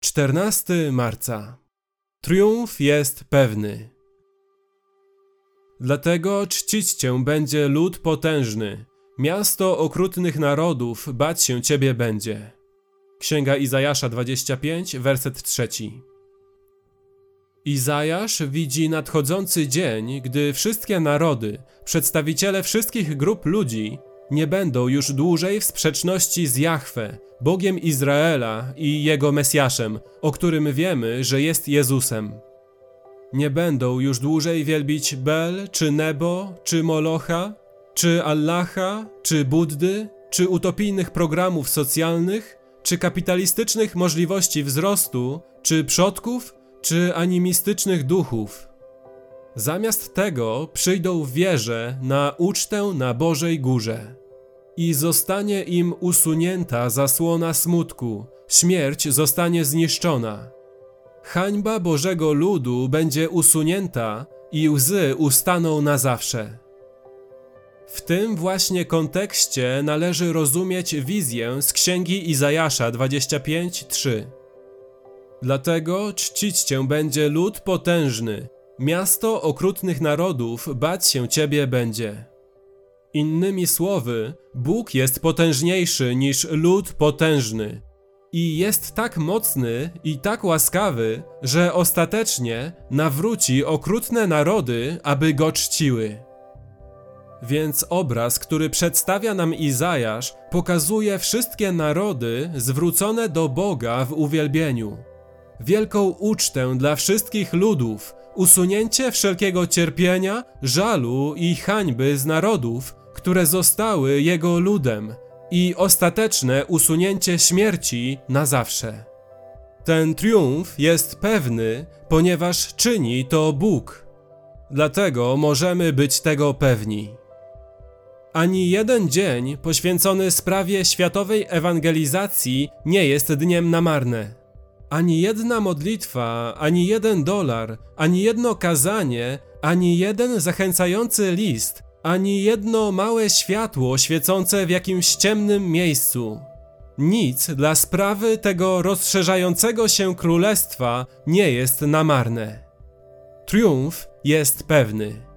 14 marca. Triumf jest pewny. Dlatego czcić Cię będzie lud potężny. Miasto okrutnych narodów bać się Ciebie będzie. Księga Izajasza 25, werset 3. Izajasz widzi nadchodzący dzień, gdy wszystkie narody, przedstawiciele wszystkich grup ludzi, nie będą już dłużej w sprzeczności z Jahwe, Bogiem Izraela i Jego Mesjaszem, o którym wiemy, że jest Jezusem. Nie będą już dłużej wielbić Bel, czy Nebo, czy Molocha, czy Allaha, czy Buddy, czy utopijnych programów socjalnych, czy kapitalistycznych możliwości wzrostu, czy przodków, czy animistycznych duchów. Zamiast tego przyjdą w wierze na ucztę na Bożej Górze. I zostanie im usunięta zasłona smutku, śmierć zostanie zniszczona. Hańba Bożego ludu będzie usunięta i łzy ustaną na zawsze. W tym właśnie kontekście należy rozumieć wizję z księgi Izajasza 25:3. Dlatego czcić cię będzie lud potężny, miasto okrutnych narodów bać się ciebie będzie. Innymi słowy, Bóg jest potężniejszy niż lud potężny. I jest tak mocny i tak łaskawy, że ostatecznie nawróci okrutne narody, aby go czciły. Więc obraz, który przedstawia nam Izajasz, pokazuje wszystkie narody zwrócone do Boga w uwielbieniu. Wielką ucztę dla wszystkich ludów, usunięcie wszelkiego cierpienia, żalu i hańby z narodów, które zostały jego ludem, i ostateczne usunięcie śmierci na zawsze. Ten triumf jest pewny, ponieważ czyni to Bóg. Dlatego możemy być tego pewni. Ani jeden dzień poświęcony sprawie światowej ewangelizacji nie jest dniem na marne. Ani jedna modlitwa, ani jeden dolar, ani jedno kazanie, ani jeden zachęcający list, ani jedno małe światło świecące w jakimś ciemnym miejscu. Nic dla sprawy tego rozszerzającego się królestwa nie jest na marne. Triumf jest pewny.